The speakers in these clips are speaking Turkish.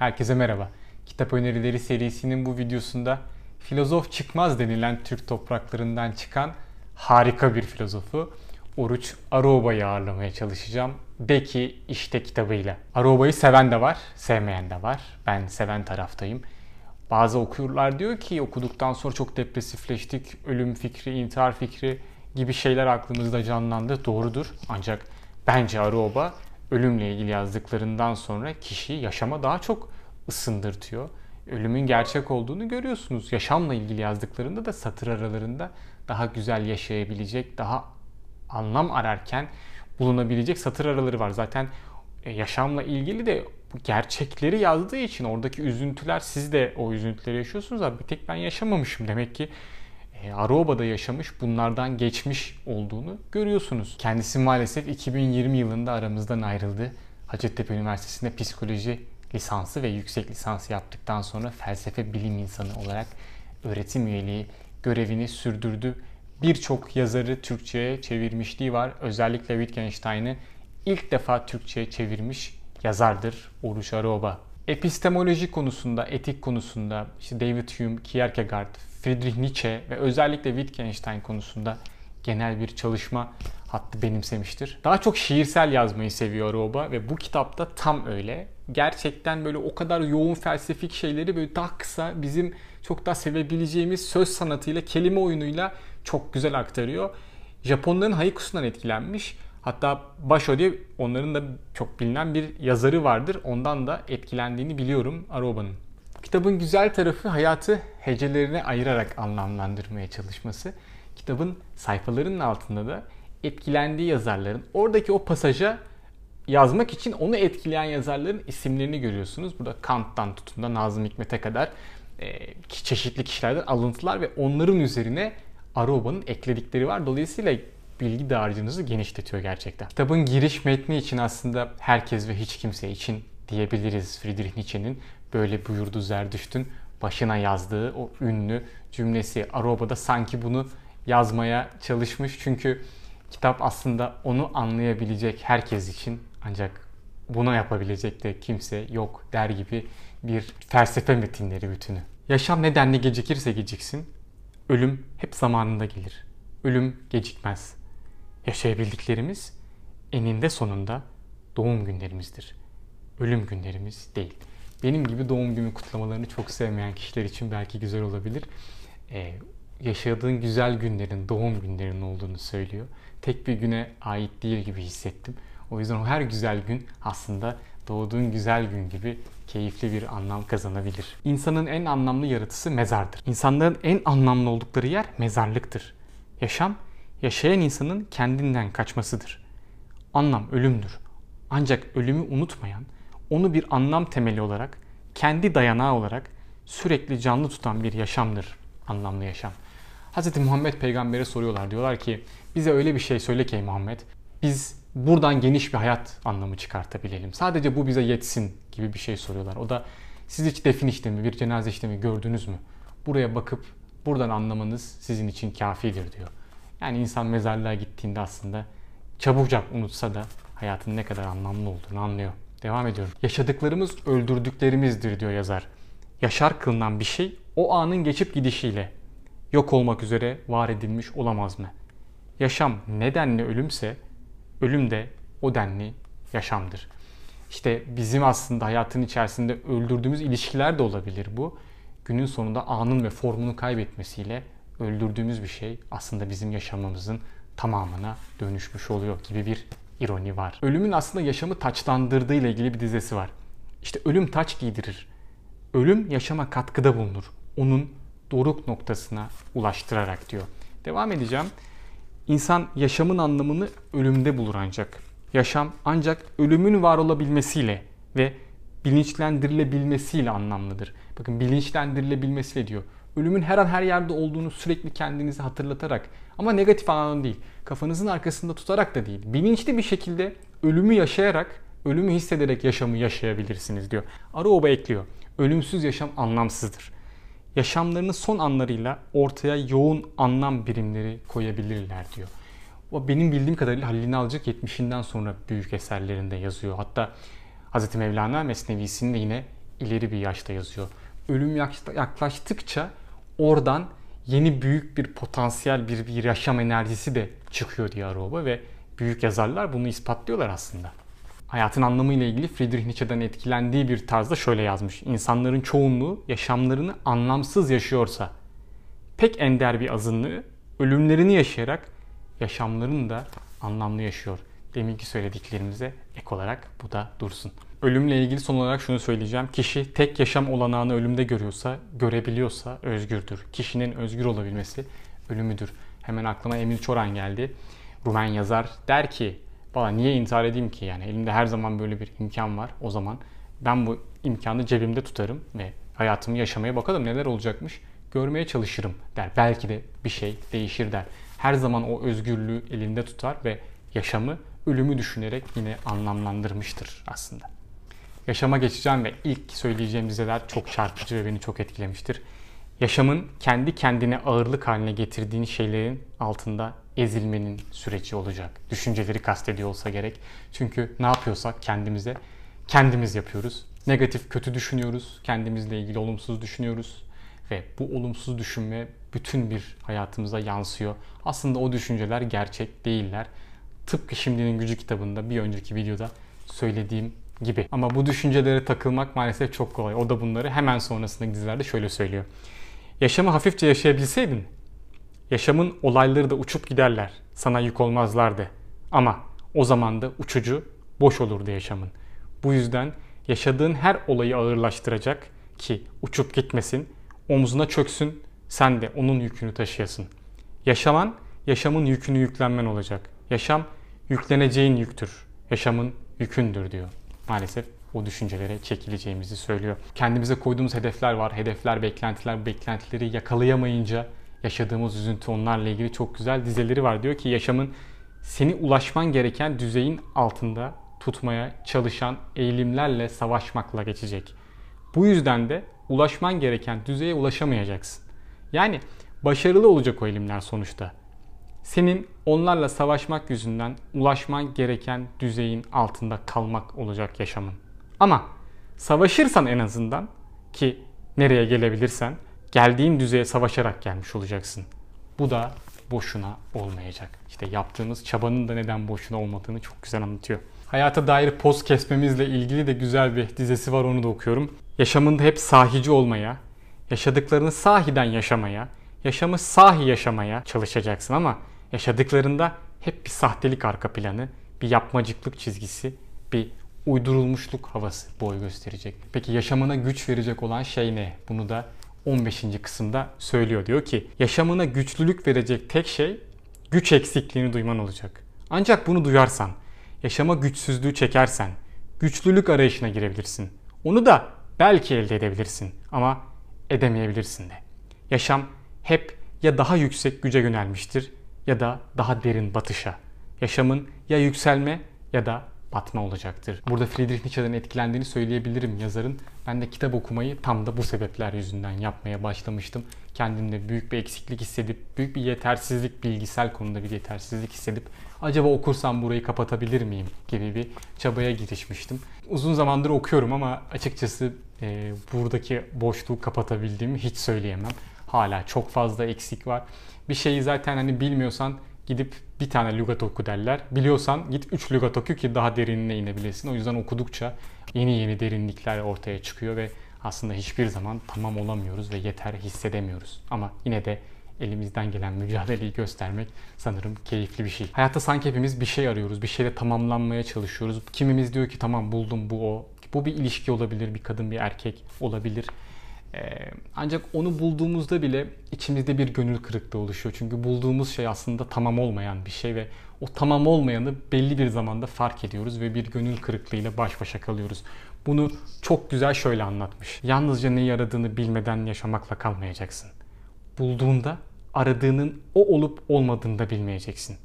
Herkese merhaba. Kitap önerileri serisinin bu videosunda filozof çıkmaz denilen Türk topraklarından çıkan harika bir filozofu Oruç Aroba'yı ağırlamaya çalışacağım. De ki işte kitabıyla. Aroba'yı seven de var, sevmeyen de var. Ben seven taraftayım. Bazı okurlar diyor ki okuduktan sonra çok depresifleştik, ölüm fikri, intihar fikri gibi şeyler aklımızda canlandı. Doğrudur. Ancak bence Aroba ölümle ilgili yazdıklarından sonra kişiyi yaşama daha çok ısındırtıyor. Ölümün gerçek olduğunu görüyorsunuz. Yaşamla ilgili yazdıklarında da satır aralarında daha güzel yaşayabilecek, daha anlam ararken bulunabilecek satır araları var. Zaten e, yaşamla ilgili de gerçekleri yazdığı için oradaki üzüntüler siz de o üzüntüleri yaşıyorsunuz abi tek ben yaşamamışım demek ki e, Aroba'da yaşamış bunlardan geçmiş olduğunu görüyorsunuz. Kendisi maalesef 2020 yılında aramızdan ayrıldı. Hacettepe Üniversitesi'nde psikoloji lisansı ve yüksek lisans yaptıktan sonra felsefe bilim insanı olarak öğretim üyeliği görevini sürdürdü. Birçok yazarı Türkçe'ye çevirmişliği var. Özellikle Wittgenstein'ı ilk defa Türkçe'ye çevirmiş yazardır Oruç Aroba. Epistemoloji konusunda, etik konusunda işte David Hume, Kierkegaard, Friedrich Nietzsche ve özellikle Wittgenstein konusunda genel bir çalışma hattı benimsemiştir. Daha çok şiirsel yazmayı seviyor Aroba ve bu kitapta tam öyle. Gerçekten böyle o kadar yoğun felsefik şeyleri böyle daha kısa bizim çok daha sevebileceğimiz söz sanatıyla, kelime oyunuyla çok güzel aktarıyor. Japonların haikusundan etkilenmiş. Hatta Basho diye onların da çok bilinen bir yazarı vardır. Ondan da etkilendiğini biliyorum Aroba'nın. Kitabın güzel tarafı hayatı hecelerine ayırarak anlamlandırmaya çalışması. Kitabın sayfalarının altında da etkilendiği yazarların oradaki o pasaja yazmak için onu etkileyen yazarların isimlerini görüyorsunuz. Burada Kant'tan tutun da Nazım Hikmet'e kadar e, çeşitli kişilerden alıntılar ve onların üzerine Aroba'nın ekledikleri var. Dolayısıyla bilgi dağarcığınızı genişletiyor gerçekten. Kitabın giriş metni için aslında herkes ve hiç kimse için diyebiliriz Friedrich Nietzsche'nin böyle buyurdu Zerdüşt'ün başına yazdığı o ünlü cümlesi. Aroba'da sanki bunu yazmaya çalışmış çünkü kitap aslında onu anlayabilecek herkes için ancak buna yapabilecek de kimse yok der gibi bir felsefe metinleri bütünü. Yaşam nedenle gecikirse geciksin, ölüm hep zamanında gelir. Ölüm gecikmez. Yaşayabildiklerimiz eninde sonunda doğum günlerimizdir. Ölüm günlerimiz değil. Benim gibi doğum günü kutlamalarını çok sevmeyen kişiler için belki güzel olabilir. Ee, yaşadığın güzel günlerin, doğum günlerin olduğunu söylüyor. Tek bir güne ait değil gibi hissettim. O yüzden o her güzel gün aslında doğduğun güzel gün gibi keyifli bir anlam kazanabilir. İnsanın en anlamlı yaratısı mezardır. İnsanların en anlamlı oldukları yer mezarlıktır. Yaşam, yaşayan insanın kendinden kaçmasıdır. Anlam ölümdür. Ancak ölümü unutmayan, onu bir anlam temeli olarak, kendi dayanağı olarak sürekli canlı tutan bir yaşamdır anlamlı yaşam. Hz. Muhammed peygambere soruyorlar. Diyorlar ki bize öyle bir şey söyle ki Muhammed. Biz buradan geniş bir hayat anlamı çıkartabilelim. Sadece bu bize yetsin gibi bir şey soruyorlar. O da siz hiç defin işlemi, bir cenaze işlemi gördünüz mü? Buraya bakıp buradan anlamanız sizin için kafidir diyor. Yani insan mezarlığa gittiğinde aslında çabucak unutsa da hayatın ne kadar anlamlı olduğunu anlıyor. Devam ediyorum. Yaşadıklarımız öldürdüklerimizdir diyor yazar. Yaşar kılınan bir şey o anın geçip gidişiyle yok olmak üzere var edilmiş olamaz mı? Yaşam nedenli ölümse ölüm de o denli yaşamdır. İşte bizim aslında hayatın içerisinde öldürdüğümüz ilişkiler de olabilir bu. Günün sonunda anın ve formunu kaybetmesiyle öldürdüğümüz bir şey aslında bizim yaşamımızın tamamına dönüşmüş oluyor gibi bir ironi var. Ölümün aslında yaşamı taçlandırdığı ile ilgili bir dizesi var. İşte ölüm taç giydirir. Ölüm yaşama katkıda bulunur. Onun doruk noktasına ulaştırarak diyor. Devam edeceğim. İnsan yaşamın anlamını ölümde bulur ancak. Yaşam ancak ölümün var olabilmesiyle ve bilinçlendirilebilmesiyle anlamlıdır. Bakın bilinçlendirilebilmesiyle diyor. Ölümün her an her yerde olduğunu sürekli kendinize hatırlatarak ama negatif anlamda değil. Kafanızın arkasında tutarak da değil. Bilinçli bir şekilde ölümü yaşayarak, ölümü hissederek yaşamı yaşayabilirsiniz diyor. Araoba ekliyor. Ölümsüz yaşam anlamsızdır yaşamlarının son anlarıyla ortaya yoğun anlam birimleri koyabilirler diyor. O benim bildiğim kadarıyla Halil İnalcık 70'inden sonra büyük eserlerinde yazıyor. Hatta Hz. Mevlana Mesnevisi'nin de yine ileri bir yaşta yazıyor. Ölüm yaklaştıkça oradan yeni büyük bir potansiyel bir, bir yaşam enerjisi de çıkıyor diye Aroba ve büyük yazarlar bunu ispatlıyorlar aslında. Hayatın anlamı ile ilgili Friedrich Nietzsche'den etkilendiği bir tarzda şöyle yazmış. İnsanların çoğunluğu yaşamlarını anlamsız yaşıyorsa pek ender bir azınlığı ölümlerini yaşayarak yaşamlarını da anlamlı yaşıyor. Deminki söylediklerimize ek olarak bu da dursun. Ölümle ilgili son olarak şunu söyleyeceğim. Kişi tek yaşam olanağını ölümde görüyorsa, görebiliyorsa özgürdür. Kişinin özgür olabilmesi ölümüdür. Hemen aklıma Emil Çoran geldi. Rumen yazar der ki, Valla niye intihar edeyim ki yani elimde her zaman böyle bir imkan var o zaman ben bu imkanı cebimde tutarım ve hayatımı yaşamaya bakalım neler olacakmış görmeye çalışırım der. Belki de bir şey değişir der. Her zaman o özgürlüğü elinde tutar ve yaşamı ölümü düşünerek yine anlamlandırmıştır aslında. Yaşama geçeceğim ve ilk söyleyeceğim dizeler çok çarpıcı ve beni çok etkilemiştir. Yaşamın kendi kendine ağırlık haline getirdiğin şeylerin altında ezilmenin süreci olacak. Düşünceleri kastediyor olsa gerek. Çünkü ne yapıyorsak kendimize kendimiz yapıyoruz. Negatif, kötü düşünüyoruz. Kendimizle ilgili olumsuz düşünüyoruz. Ve bu olumsuz düşünme bütün bir hayatımıza yansıyor. Aslında o düşünceler gerçek değiller. Tıpkı Şimdinin Gücü kitabında bir önceki videoda söylediğim gibi. Ama bu düşüncelere takılmak maalesef çok kolay. O da bunları hemen sonrasındaki dizilerde şöyle söylüyor. Yaşamı hafifçe yaşayabilseydin, yaşamın olayları da uçup giderler, sana yük olmazlardı. Ama o zaman da uçucu, boş olurdu yaşamın. Bu yüzden yaşadığın her olayı ağırlaştıracak ki uçup gitmesin, omzuna çöksün, sen de onun yükünü taşıyasın. Yaşaman, yaşamın yükünü yüklenmen olacak. Yaşam, yükleneceğin yüktür. Yaşamın yükündür diyor. Maalesef o düşüncelere çekileceğimizi söylüyor. Kendimize koyduğumuz hedefler var. Hedefler, beklentiler, beklentileri yakalayamayınca yaşadığımız üzüntü onlarla ilgili çok güzel dizeleri var. Diyor ki yaşamın seni ulaşman gereken düzeyin altında tutmaya çalışan eğilimlerle savaşmakla geçecek. Bu yüzden de ulaşman gereken düzeye ulaşamayacaksın. Yani başarılı olacak o eğilimler sonuçta. Senin onlarla savaşmak yüzünden ulaşman gereken düzeyin altında kalmak olacak yaşamın. Ama savaşırsan en azından ki nereye gelebilirsen geldiğin düzeye savaşarak gelmiş olacaksın. Bu da boşuna olmayacak. İşte yaptığımız çabanın da neden boşuna olmadığını çok güzel anlatıyor. Hayata dair poz kesmemizle ilgili de güzel bir dizesi var onu da okuyorum. Yaşamında hep sahici olmaya, yaşadıklarını sahiden yaşamaya, yaşamı sahi yaşamaya çalışacaksın ama yaşadıklarında hep bir sahtelik arka planı, bir yapmacıklık çizgisi, bir uydurulmuşluk havası boy gösterecek. Peki yaşamına güç verecek olan şey ne? Bunu da 15. kısımda söylüyor. Diyor ki yaşamına güçlülük verecek tek şey güç eksikliğini duyman olacak. Ancak bunu duyarsan, yaşama güçsüzlüğü çekersen, güçlülük arayışına girebilirsin. Onu da belki elde edebilirsin ama edemeyebilirsin de. Yaşam hep ya daha yüksek güce yönelmiştir ya da daha derin batışa. Yaşamın ya yükselme ya da batma olacaktır. Burada Friedrich Nietzsche'den etkilendiğini söyleyebilirim yazarın. Ben de kitap okumayı tam da bu sebepler yüzünden yapmaya başlamıştım. Kendimde büyük bir eksiklik hissedip, büyük bir yetersizlik, bilgisel konuda bir yetersizlik hissedip acaba okursam burayı kapatabilir miyim gibi bir çabaya girişmiştim. Uzun zamandır okuyorum ama açıkçası e, buradaki boşluğu kapatabildiğimi hiç söyleyemem. Hala çok fazla eksik var. Bir şeyi zaten hani bilmiyorsan gidip bir tane lügat oku derler. Biliyorsan git 3 lügat oku ki daha derinine inebilesin. O yüzden okudukça yeni yeni derinlikler ortaya çıkıyor ve aslında hiçbir zaman tamam olamıyoruz ve yeter hissedemiyoruz. Ama yine de elimizden gelen mücadeleyi göstermek sanırım keyifli bir şey. Hayatta sanki hepimiz bir şey arıyoruz, bir şeyle tamamlanmaya çalışıyoruz. Kimimiz diyor ki tamam buldum bu o. Bu bir ilişki olabilir, bir kadın bir erkek olabilir. Ee, ancak onu bulduğumuzda bile içimizde bir gönül kırıklığı oluşuyor. Çünkü bulduğumuz şey aslında tamam olmayan bir şey ve o tamam olmayanı belli bir zamanda fark ediyoruz ve bir gönül kırıklığıyla baş başa kalıyoruz. Bunu çok güzel şöyle anlatmış. Yalnızca neyi aradığını bilmeden yaşamakla kalmayacaksın. Bulduğunda aradığının o olup olmadığını da bilmeyeceksin.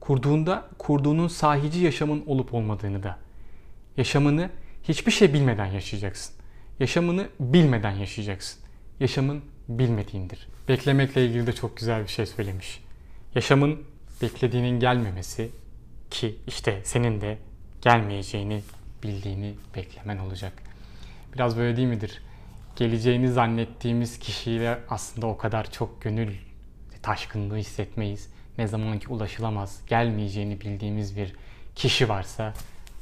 Kurduğunda kurduğunun sahici yaşamın olup olmadığını da. Yaşamını hiçbir şey bilmeden yaşayacaksın. Yaşamını bilmeden yaşayacaksın. Yaşamın bilmediğindir. Beklemekle ilgili de çok güzel bir şey söylemiş. Yaşamın beklediğinin gelmemesi ki işte senin de gelmeyeceğini bildiğini beklemen olacak. Biraz böyle değil midir? Geleceğini zannettiğimiz kişiyle aslında o kadar çok gönül taşkınlığı hissetmeyiz. Ne zaman ki ulaşılamaz, gelmeyeceğini bildiğimiz bir kişi varsa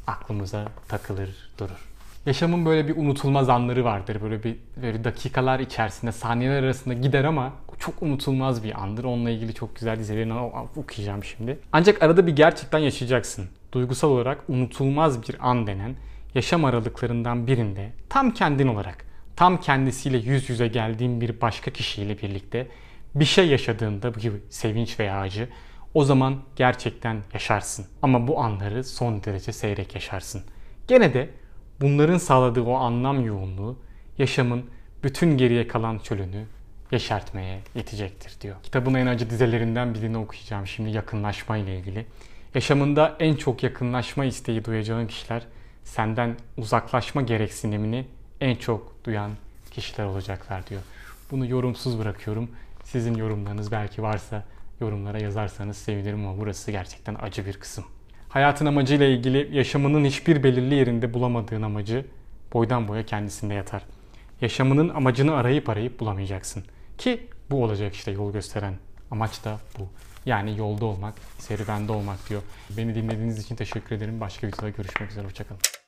aklımıza takılır durur. Yaşamın böyle bir unutulmaz anları vardır. Böyle bir böyle dakikalar içerisinde, saniyeler arasında gider ama çok unutulmaz bir andır. Onunla ilgili çok güzel dizelerini okuyacağım şimdi. Ancak arada bir gerçekten yaşayacaksın. Duygusal olarak unutulmaz bir an denen yaşam aralıklarından birinde tam kendin olarak, tam kendisiyle yüz yüze geldiğin bir başka kişiyle birlikte bir şey yaşadığında bu gibi sevinç veya acı o zaman gerçekten yaşarsın. Ama bu anları son derece seyrek yaşarsın. Gene de bunların sağladığı o anlam yoğunluğu yaşamın bütün geriye kalan çölünü yeşertmeye yetecektir diyor. Kitabın en acı dizelerinden birini okuyacağım şimdi yakınlaşma ile ilgili. Yaşamında en çok yakınlaşma isteği duyacağın kişiler senden uzaklaşma gereksinimini en çok duyan kişiler olacaklar diyor. Bunu yorumsuz bırakıyorum. Sizin yorumlarınız belki varsa yorumlara yazarsanız sevinirim ama burası gerçekten acı bir kısım. Hayatın amacıyla ilgili yaşamının hiçbir belirli yerinde bulamadığın amacı boydan boya kendisinde yatar. Yaşamının amacını arayıp arayıp bulamayacaksın. Ki bu olacak işte yol gösteren amaç da bu. Yani yolda olmak, serüvende olmak diyor. Beni dinlediğiniz için teşekkür ederim. Başka videoda görüşmek üzere. Hoşçakalın.